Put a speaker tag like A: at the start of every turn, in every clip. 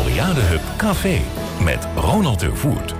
A: Floriade Hub Café met Ronald de Voert.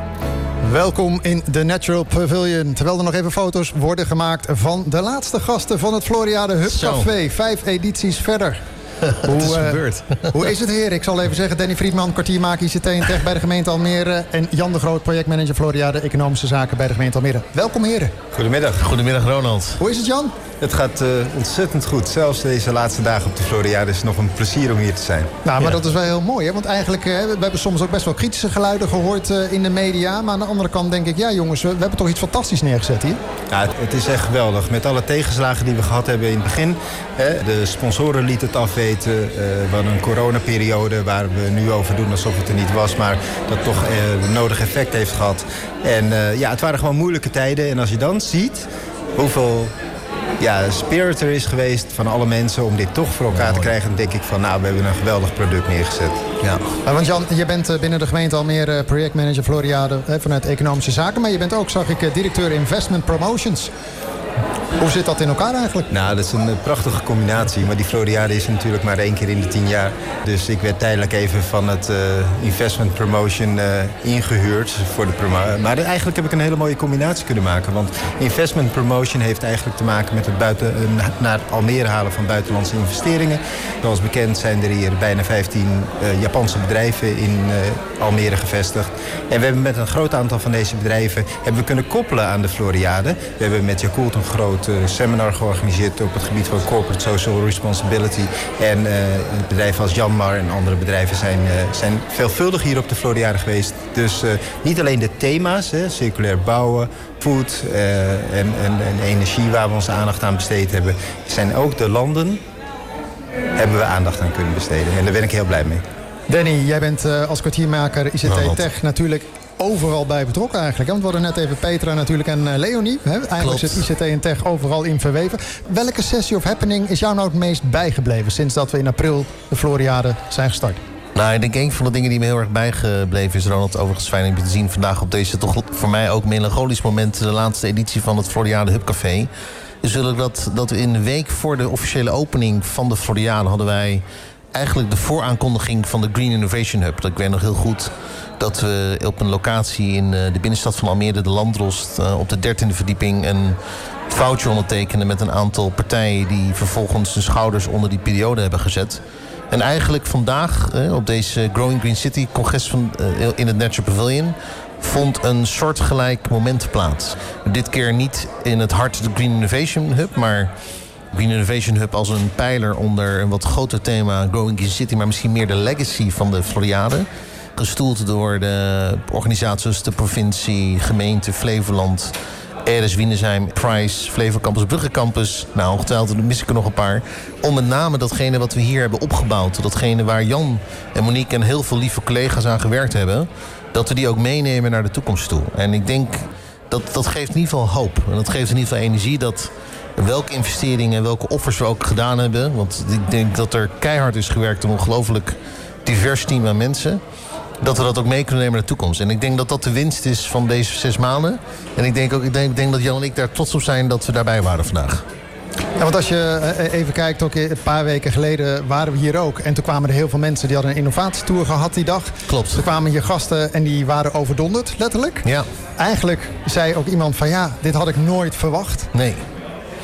B: Welkom in de Natural Pavilion. Terwijl er nog even foto's worden gemaakt van de laatste gasten van het Floriade Hub Café. Vijf edities verder.
C: hoe, is uh, gebeurd.
B: hoe is het, heer? Ik zal even zeggen, Danny Friedman, kwartiermaker ICT en Tech bij de gemeente Almere. En Jan de Groot, projectmanager Floriade Economische Zaken bij de gemeente Almere. Welkom, heren.
D: Goedemiddag.
C: Goedemiddag, Ronald.
B: Hoe is het, Jan?
D: Het gaat uh, ontzettend goed. Zelfs deze laatste dagen op de Floriade is het nog een plezier om hier te zijn.
B: Nou, maar dat is wel heel mooi. Hè? Want eigenlijk, uh, we hebben soms ook best wel kritische geluiden gehoord uh, in de media. Maar aan de andere kant denk ik, ja jongens, we, we hebben toch iets fantastisch neergezet hier?
D: Ja, het, het, is echt geweldig. Met alle tegenslagen die we gehad hebben in het begin. Hè, de sponsoren lieten het afweten. we hadden een coronaperiode waar we nu over doen alsof het er niet was. Maar dat toch een nodig effect heeft gehad. En ja, het waren gewoon moeilijke tijden. En als je dan ziet hoeveel ja, spirit er is geweest van alle mensen om dit toch voor elkaar te krijgen. Dan denk ik van, nou, we hebben een geweldig product neergezet.
B: Ja. want Jan, je bent binnen de gemeente Almere projectmanager Floriade vanuit Economische Zaken. Maar je bent ook, zag ik, directeur Investment Promotions. Hoe zit dat in elkaar eigenlijk?
D: Nou, dat is een prachtige combinatie. Maar die Floriade is natuurlijk maar één keer in de tien jaar. Dus ik werd tijdelijk even van het uh, investment promotion uh, ingehuurd. Voor de maar eigenlijk heb ik een hele mooie combinatie kunnen maken. Want investment promotion heeft eigenlijk te maken met het buiten, naar Almere halen van buitenlandse investeringen. Zoals bekend zijn er hier bijna 15 Japanse bedrijven in Almere gevestigd. En we hebben met een groot aantal van deze bedrijven hebben we kunnen koppelen aan de Floriade. We hebben met Yakult een groot seminar georganiseerd op het gebied van corporate social responsibility. En uh, bedrijven als Janmar en andere bedrijven zijn, uh, zijn veelvuldig hier op de Floriade geweest. Dus uh, niet alleen de thema's, hè, circulair bouwen, food en, en, en energie waar we onze aandacht aan besteed hebben, zijn ook de landen hebben we aandacht aan kunnen besteden. En daar ben ik heel blij mee.
B: Danny, jij bent als kwartiermaker ICT Tech natuurlijk overal bij betrokken eigenlijk. Want we hadden net even Petra natuurlijk en uh, Leonie. Hè? Eigenlijk zit ICT en Tech overal in verweven. Welke sessie of happening is jou nou het meest bijgebleven... sinds dat we in april de Floriade zijn gestart?
C: Nou, ik denk een van de dingen die me heel erg bijgebleven is, Ronald, overigens fijn om je te zien vandaag op deze toch voor mij ook melancholisch moment, de laatste editie van het Floriade Hubcafé. Dus wil ik dat, dat we in de week voor de officiële opening van de Floriade hadden wij eigenlijk de vooraankondiging van de Green Innovation Hub. Dat ik weet nog heel goed dat we op een locatie in eh, de binnenstad van Almere, de Landrost, eh, op de dertiende verdieping een foutje ondertekenen met een aantal partijen die vervolgens hun schouders onder die periode hebben gezet. En eigenlijk vandaag, op deze Growing Green City congres van, eh, in het Natural Pavilion, vond een soortgelijk moment plaats. Dit keer niet in het hart de Green Innovation Hub, maar Green Innovation Hub als een pijler onder een wat groter thema Growing Green City, maar misschien meer de legacy van de Floriade gestoeld door de organisaties, de provincie, gemeente Flevoland. Eres Wienersheim, Price, Flevo Campus, Brugge Campus. Nou, ongetwijfeld mis ik er nog een paar. Om met name datgene wat we hier hebben opgebouwd. Datgene waar Jan en Monique en heel veel lieve collega's aan gewerkt hebben. Dat we die ook meenemen naar de toekomst toe. En ik denk dat dat geeft in ieder geval hoop. En dat geeft in ieder geval energie dat welke investeringen en welke offers we ook gedaan hebben. Want ik denk dat er keihard is gewerkt een ongelooflijk divers team aan mensen dat we dat ook mee kunnen nemen naar de toekomst. En ik denk dat dat de winst is van deze zes maanden. En ik denk ook, ik denk, ik denk dat Jan en ik daar trots op zijn dat we daarbij waren vandaag.
B: Ja, want als je eh, even kijkt, ook een paar weken geleden waren we hier ook. En toen kwamen er heel veel mensen die hadden een innovatietour gehad die dag.
C: Klopt.
B: Toen kwamen hier gasten en die waren overdonderd, letterlijk.
C: Ja.
B: Eigenlijk zei ook iemand van ja, dit had ik nooit verwacht.
C: Nee.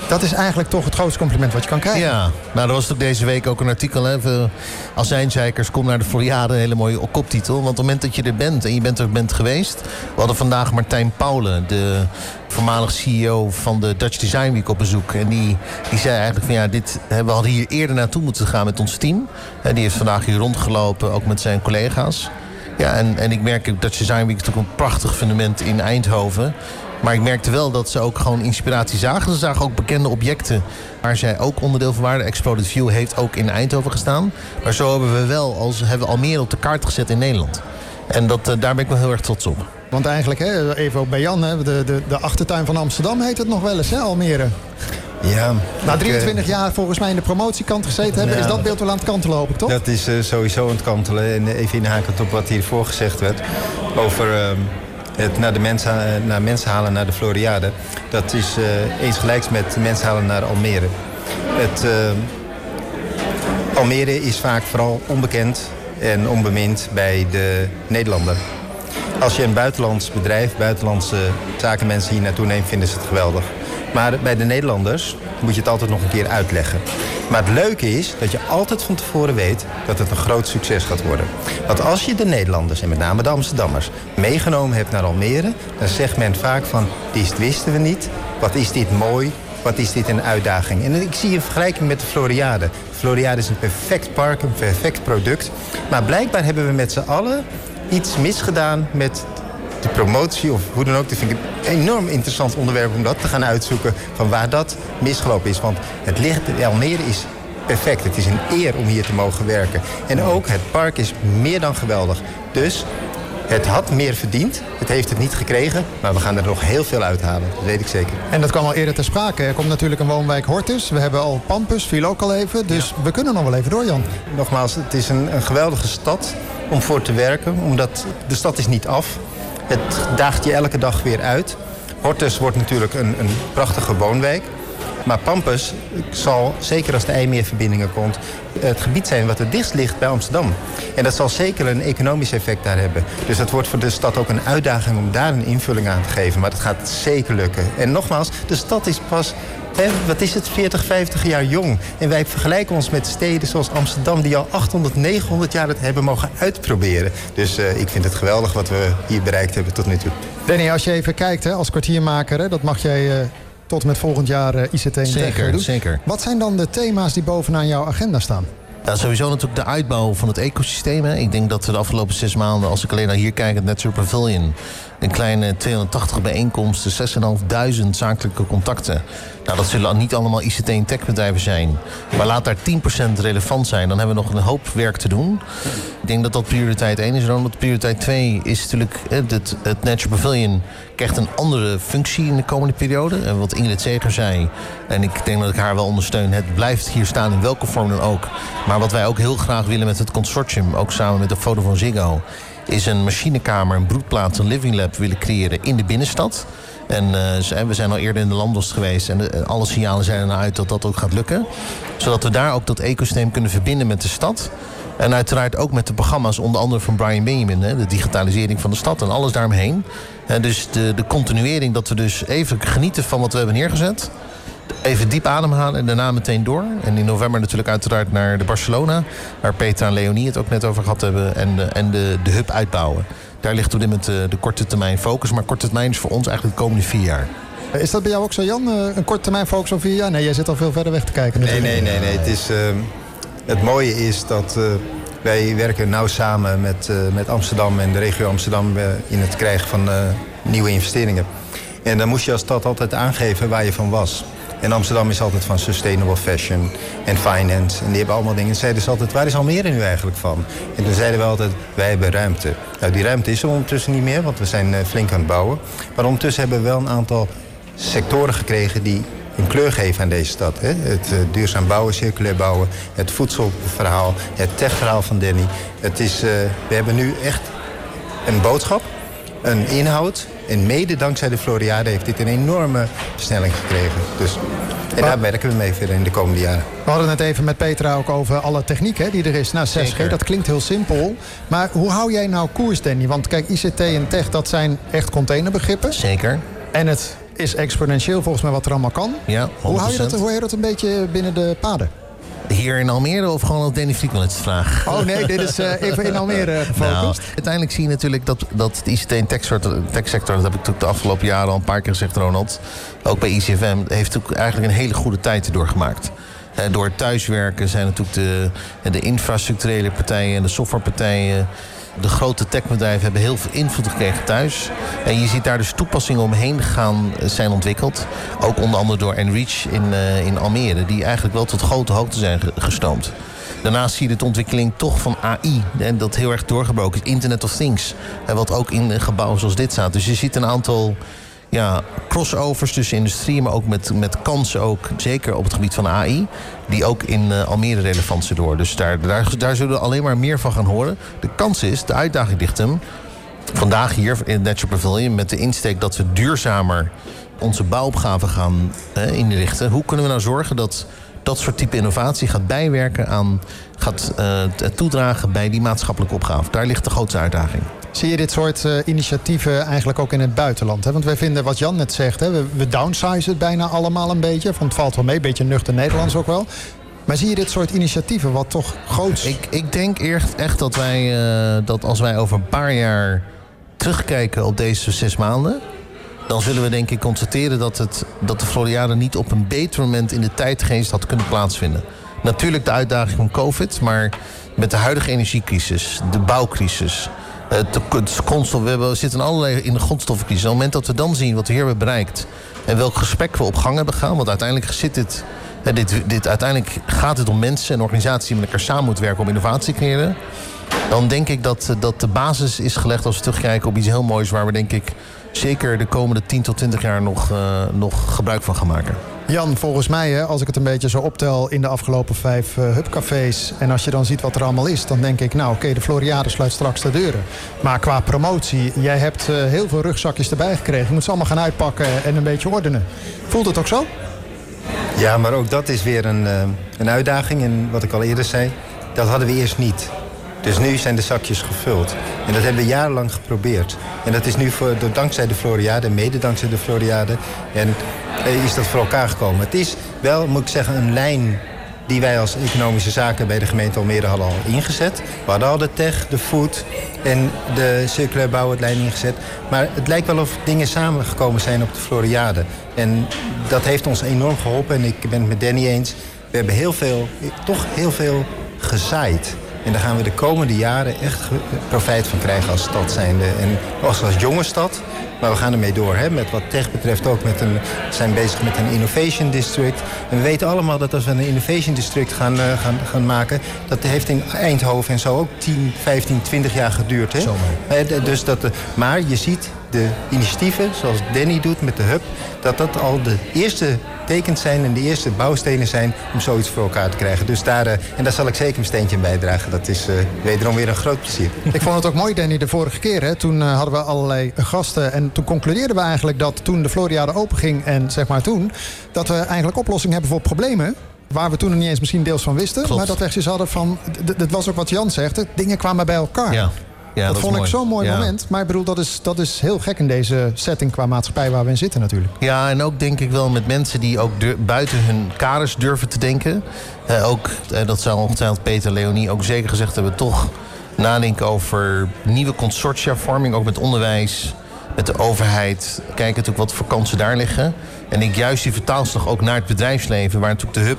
B: Dat is eigenlijk toch het grootste compliment wat je kan krijgen.
C: Ja, nou, er was ook deze week ook een artikel. Hè, Azijnzeikers, kom naar de Floriade. Een hele mooie koptitel. Want op het moment dat je er bent en je bent er bent geweest. We hadden vandaag Martijn Paulen, de voormalig CEO van de Dutch Design Week op bezoek. En die, die zei eigenlijk van ja, dit, we hadden hier eerder naartoe moeten gaan met ons team. Die heeft vandaag hier rondgelopen, ook met zijn collega's. Ja, en, en ik merk dat Design Week natuurlijk een prachtig fundament in Eindhoven. Maar ik merkte wel dat ze ook gewoon inspiratie zagen. Ze zagen ook bekende objecten waar zij ook onderdeel van waren. Exploded View heeft ook in Eindhoven gestaan. Maar zo hebben we wel als, hebben we al meer op de kaart gezet in Nederland. En dat, eh, daar ben ik wel heel erg trots op.
B: Want eigenlijk, hè, even ook bij Jan, hè, de, de, de achtertuin van Amsterdam heet het nog wel eens, hè, Almere.
D: Ja.
B: Na 23 eh, jaar volgens mij in de promotiekant gezeten hebben... is dat beeld wel aan het kantelen, hoop ik, toch?
D: Dat is uh, sowieso aan het kantelen. En even inhakend op wat hiervoor gezegd werd... over ehm, het naar, de mensen, naar mensen halen naar de Floriade... dat is eens gelijks met mensen halen naar Almere. Het, uh, Almere is vaak vooral onbekend en onbemind bij de Nederlander. Als je een buitenlands bedrijf, buitenlandse zakenmensen hier naartoe neemt, vinden ze het geweldig. Maar bij de Nederlanders moet je het altijd nog een keer uitleggen. Maar het leuke is dat je altijd van tevoren weet dat het een groot succes gaat worden. Want als je de Nederlanders, en met name de Amsterdammers, meegenomen hebt naar Almere... dan zegt men vaak van, dit wisten we niet, wat is dit mooi, wat is dit een uitdaging. En ik zie een vergelijking met de Floriade. Floriade is een perfect park, een perfect product. Maar blijkbaar hebben we met z'n allen iets misgedaan met de promotie of hoe dan ook. Dat vind ik een enorm interessant onderwerp om dat te gaan uitzoeken van waar dat misgelopen is. Want het ligt, Almere is perfect. Het is een eer om hier te mogen werken. En ook het park is meer dan geweldig. Dus het had meer verdiend. Het heeft het niet gekregen. Maar we gaan er nog heel veel uithalen. Dat weet ik zeker.
B: En dat kwam al eerder ter sprake. Er komt natuurlijk een woonwijk Hortus. We hebben al Pampus, viel ook al even. Dus we kunnen nog wel even door, Jan.
D: Nogmaals, het is een, een geweldige stad om voor te werken. Omdat de stad is niet af. Het daagt je elke dag weer uit. Hortus wordt natuurlijk een, een prachtige woonwijk. Maar Pampus zal, zeker als de IJmeerverbindingen komt... het gebied zijn wat het dichtst ligt bij Amsterdam. En dat zal zeker een economisch effect daar hebben. Dus dat wordt voor de stad ook een uitdaging om daar een invulling aan te geven. Maar dat gaat zeker lukken. En nogmaals, de stad is pas wat is het, 40, 50 jaar jong. En wij vergelijken ons met steden zoals Amsterdam... die al 800, 900 jaar het hebben mogen uitproberen. Dus uh, ik vind het geweldig wat we hier bereikt hebben tot nu toe.
B: Danny, als je even kijkt hè, als kwartiermaker... Hè, dat mag jij... Uh, tot met volgend jaar uh, ICT
C: zeker. Zeker.
B: Wat zijn dan de thema's die bovenaan jouw agenda staan?
C: Ja, sowieso natuurlijk de uitbouw van het ecosysteem. Hè. Ik denk dat we de afgelopen zes maanden, als ik alleen naar hier kijk, het Net Pavilion een kleine 280 bijeenkomsten, 6.500 zakelijke contacten. Nou, dat zullen niet allemaal ICT- en techbedrijven zijn. Maar laat daar 10% relevant zijn. Dan hebben we nog een hoop werk te doen. Ik denk dat dat prioriteit 1 is. En dan prioriteit 2 is natuurlijk... Het, het Natural Pavilion krijgt een andere functie in de komende periode. En wat Ingrid Zeger zei... en ik denk dat ik haar wel ondersteun... het blijft hier staan in welke vorm dan ook. Maar wat wij ook heel graag willen met het consortium... ook samen met de Foto van Ziggo is een machinekamer, een broedplaats, een living lab willen creëren in de binnenstad. En uh, we zijn al eerder in de landbos geweest en de, alle signalen zijn er naar uit dat dat ook gaat lukken. Zodat we daar ook dat ecosysteem kunnen verbinden met de stad. En uiteraard ook met de programma's, onder andere van Brian Benjamin, hè, de digitalisering van de stad en alles daaromheen. En dus de, de continuering, dat we dus even genieten van wat we hebben neergezet even diep ademhalen en daarna meteen door. En in november natuurlijk uiteraard naar de Barcelona. Waar Peter en Leonie het ook net over gehad hebben. En, de, en de, de hub uitbouwen. Daar ligt op dit moment de, de korte termijn focus. Maar korte termijn is voor ons eigenlijk de komende vier jaar.
B: Is dat bij jou ook zo, Jan? Eh, een korte termijn focus op vier jaar? Nee, jij zit al veel verder weg te kijken.
D: Nee, nee, nee. nee. Het, is, uh, het mooie is dat uh, wij werken nauw samen met, uh, met Amsterdam en de regio Amsterdam in het krijgen van nieuwe investeringen. En dan moest je als stad altijd aangeven waar je van was. En Amsterdam is altijd van sustainable fashion en finance. En die hebben allemaal dingen. En zeiden ze altijd, waar is Almere nu eigenlijk van? En toen zeiden we altijd, wij hebben ruimte. Nou, die ruimte is er ondertussen niet meer, want we zijn uh, flink aan het bouwen. Maar ondertussen hebben we wel een aantal sectoren gekregen die een kleur geven aan deze stad. Hè? Het uh, duurzaam bouwen, circulair bouwen, het voedselverhaal, het techverhaal van Danny. Het is, uh, we hebben nu echt een boodschap, een inhoud en mede dankzij de Floriade heeft dit een enorme versnelling gekregen. Dus, en daar werken we mee verder in de komende jaren.
B: We hadden het even met Petra ook over alle techniek hè, die er is. Nou, 6G, dat klinkt heel simpel. Maar hoe hou jij nou koers, Danny? Want kijk, ICT en tech, dat zijn echt containerbegrippen.
C: Zeker.
B: En het is exponentieel volgens mij wat er allemaal kan.
C: Ja, 100%.
B: Hoe hou je dat, hoe hou je dat een beetje binnen de paden?
C: Hier in Almere of gewoon op Danny Friekwelits vraag?
B: Oh nee, dit is uh, even in Almere gefocust. Nou,
C: uiteindelijk zie je natuurlijk dat, dat de ICT- en techsector, techsector... dat heb ik natuurlijk de afgelopen jaren al een paar keer gezegd, Ronald... ook bij ICFM, heeft ook eigenlijk een hele goede tijd doorgemaakt. Door thuiswerken zijn natuurlijk de, de infrastructurele partijen en de softwarepartijen de grote techbedrijven hebben heel veel invloed gekregen thuis. En je ziet daar dus toepassingen omheen gaan eh, zijn ontwikkeld. Ook onder andere door Enreach in, uh, in Almere. Die eigenlijk wel tot grote hoogte zijn gestoomd. Daarnaast zie je de ontwikkeling toch van AI. En dat heel erg doorgebroken is. Internet of Things. Wat ook in gebouwen zoals dit staat. Dus je ziet een aantal ja, crossovers tussen industrie, maar ook met, met kansen ook, zeker op het gebied van AI, die ook in uh, Almere relevant zijn door. Dus daar, daar, daar zullen we alleen maar meer van gaan horen. De kans is, de uitdaging ligt hem, vandaag hier in Natural Pavilion, met de insteek dat we duurzamer onze bouwopgaven gaan uh, inrichten. Hoe kunnen we nou zorgen dat dat soort type innovatie gaat bijwerken aan, gaat uh, toedragen bij die maatschappelijke opgave. Daar ligt de grootste uitdaging.
B: Zie je dit soort uh, initiatieven eigenlijk ook in het buitenland? Hè? Want wij vinden, wat Jan net zegt, hè, we, downsize het bijna allemaal een beetje. Want het valt wel mee, een beetje nuchter Nederlands ook wel. Maar zie je dit soort initiatieven wat toch groot...
C: Ik, ik denk echt, echt dat wij, uh, dat als wij over een paar jaar terugkijken op deze zes maanden dan zullen we denk ik constateren dat, het, dat de Floriade niet op een beter moment in de tijdgeest had kunnen plaatsvinden. Natuurlijk de uitdaging van COVID, maar met de huidige energiecrisis, de bouwcrisis, het, we, zitten allerlei in de grondstoffencrisis. Op het moment dat we dan zien wat we hier hebben bereikt en welk gesprek we op gang hebben gaan, want uiteindelijk zit dit, dit, dit, uiteindelijk gaat het om mensen en organisaties die met elkaar samen moeten werken om innovatie te creëren. Dan denk ik dat, dat de basis is gelegd als we terugkijken op iets heel moois waar we denk ik zeker de komende 10 tot 20 jaar nog, uh, nog gebruik van gaan maken.
B: Jan, volgens mij, hè, als ik het een beetje zo optel in de afgelopen vijf uh, hubcafés... en als je dan ziet wat er allemaal is, dan denk ik... nou oké, de Floriade sluit straks de deuren. Maar qua promotie, jij hebt uh, heel veel rugzakjes erbij gekregen. Je moet ze allemaal gaan uitpakken en een beetje ordenen. Voelt het ook zo?
D: Ja, maar ook dat is weer een, uh, een uitdaging. En wat ik al eerder zei, dat hadden we eerst niet. Dus nu zijn de zakjes gevuld. En dat hebben we jarenlang geprobeerd. En dat is nu voor, door, dankzij de Floriade, mede dankzij de Floriade. En eh, is dat voor elkaar gekomen. Het is wel, moet ik zeggen, een lijn die wij als economische zaken bij de gemeente Almere hadden al ingezet. We hadden al de tech, de food en de circulair bouwlijn ingezet. Maar het lijkt wel of dingen samengekomen zijn op de Floriade. En dat heeft ons enorm geholpen. En ik ben het met Danny eens. We hebben heel veel, toch heel veel gezaaid. En daar gaan we de komende jaren echt profijt van krijgen als stad zijnde. En als, als jonge stad. Maar we gaan ermee door. Hè? Met wat tech betreft ook. Met een, zijn bezig met een innovation district. En we weten allemaal dat als we een innovation district gaan, uh, gaan, gaan maken... dat heeft in Eindhoven en zo ook 10, 15, 20 jaar geduurd. Hè? Uh, dus dat, uh, maar je ziet de initiatieven, zoals Danny doet met de hub... dat dat al de eerste tekens zijn en de eerste bouwstenen zijn... om zoiets voor elkaar te krijgen. Dus daar, uh, en daar zal ik zeker mijn steentje in bijdragen. Dat is uh, wederom weer een groot plezier.
B: Ik vond het ook mooi, Danny, de vorige keer. Hè, toen uh, hadden we allerlei gasten. En toen concludeerden we eigenlijk dat toen de Floriade openging... en zeg maar toen, dat we eigenlijk oplossingen hebben voor problemen... Waar we toen nog niet eens misschien deels van wisten. Klopt. Maar dat we echt hadden van... Dat was ook wat Jan zegt. Dingen kwamen bij elkaar.
C: Ja.
B: Dat, vond ik zo'n mooi moment. Maar ik bedoel, dat is, dat is heel gek in deze setting qua maatschappij waar we in zitten natuurlijk.
C: Ja, en ook denk ik wel met mensen die ook buiten hun kaders durven te denken. Uh, ook, uh, dat zou ongetwijfeld Peter Leonie ook zeker gezegd hebben, toch nadenken over nieuwe consortiavorming, ook met onderwijs, met de overheid. Kijken natuurlijk wat voor kansen daar liggen. En ik juist die vertaalslag ook naar het bedrijfsleven, waar natuurlijk de hub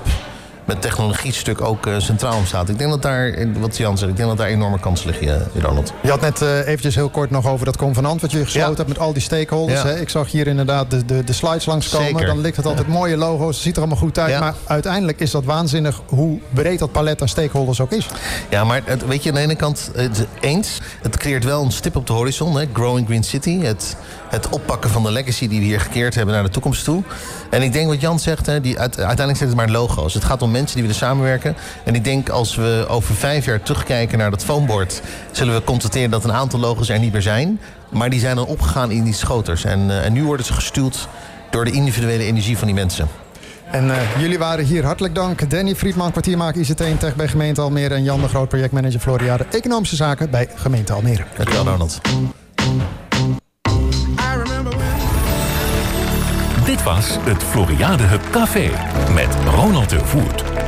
C: met technologie-stuk ook uh, centraal staat. Ik denk dat daar, wat Jan zegt, ik denk dat daar enorme kansen liggen, uh, Ronald.
B: Je had net uh, eventjes heel kort nog over dat convenant wat je gesloten ja. hebt met al die stakeholders. Ja. Hè? Ik zag hier inderdaad de, de, de slides langskomen. Zeker. Dan ligt het altijd mooie logo's, het ziet er allemaal goed uit. Maar uiteindelijk is dat waanzinnig hoe breed dat palet aan stakeholders ook is.
C: Ja, maar het, weet je, aan de ene kant het, eens, het creëert wel een stip op de horizon. Hè? Growing Green City, het, het oppakken van de legacy die we hier gekeerd hebben naar de toekomst toe. En ik denk wat Jan zegt, hè, die, uiteindelijk zijn het maar logo's. Het gaat om mensen die willen samenwerken. En ik denk als we over vijf jaar terugkijken naar dat foamboard... zullen we constateren dat een aantal logo's er niet meer zijn. Maar die zijn dan opgegaan in die schoters. En, uh, en nu worden ze gestuurd door de individuele energie van die mensen.
B: En uh, jullie waren hier. Hartelijk dank. Danny Friedman, kwartiermaker ICT en Tech bij gemeente Almere... en Jan de Groot, projectmanager Floriade Economische Zaken bij gemeente Almere.
C: Dankjewel, Ronald.
A: Dit was het Floriade Hub Café met Ronald de Voert.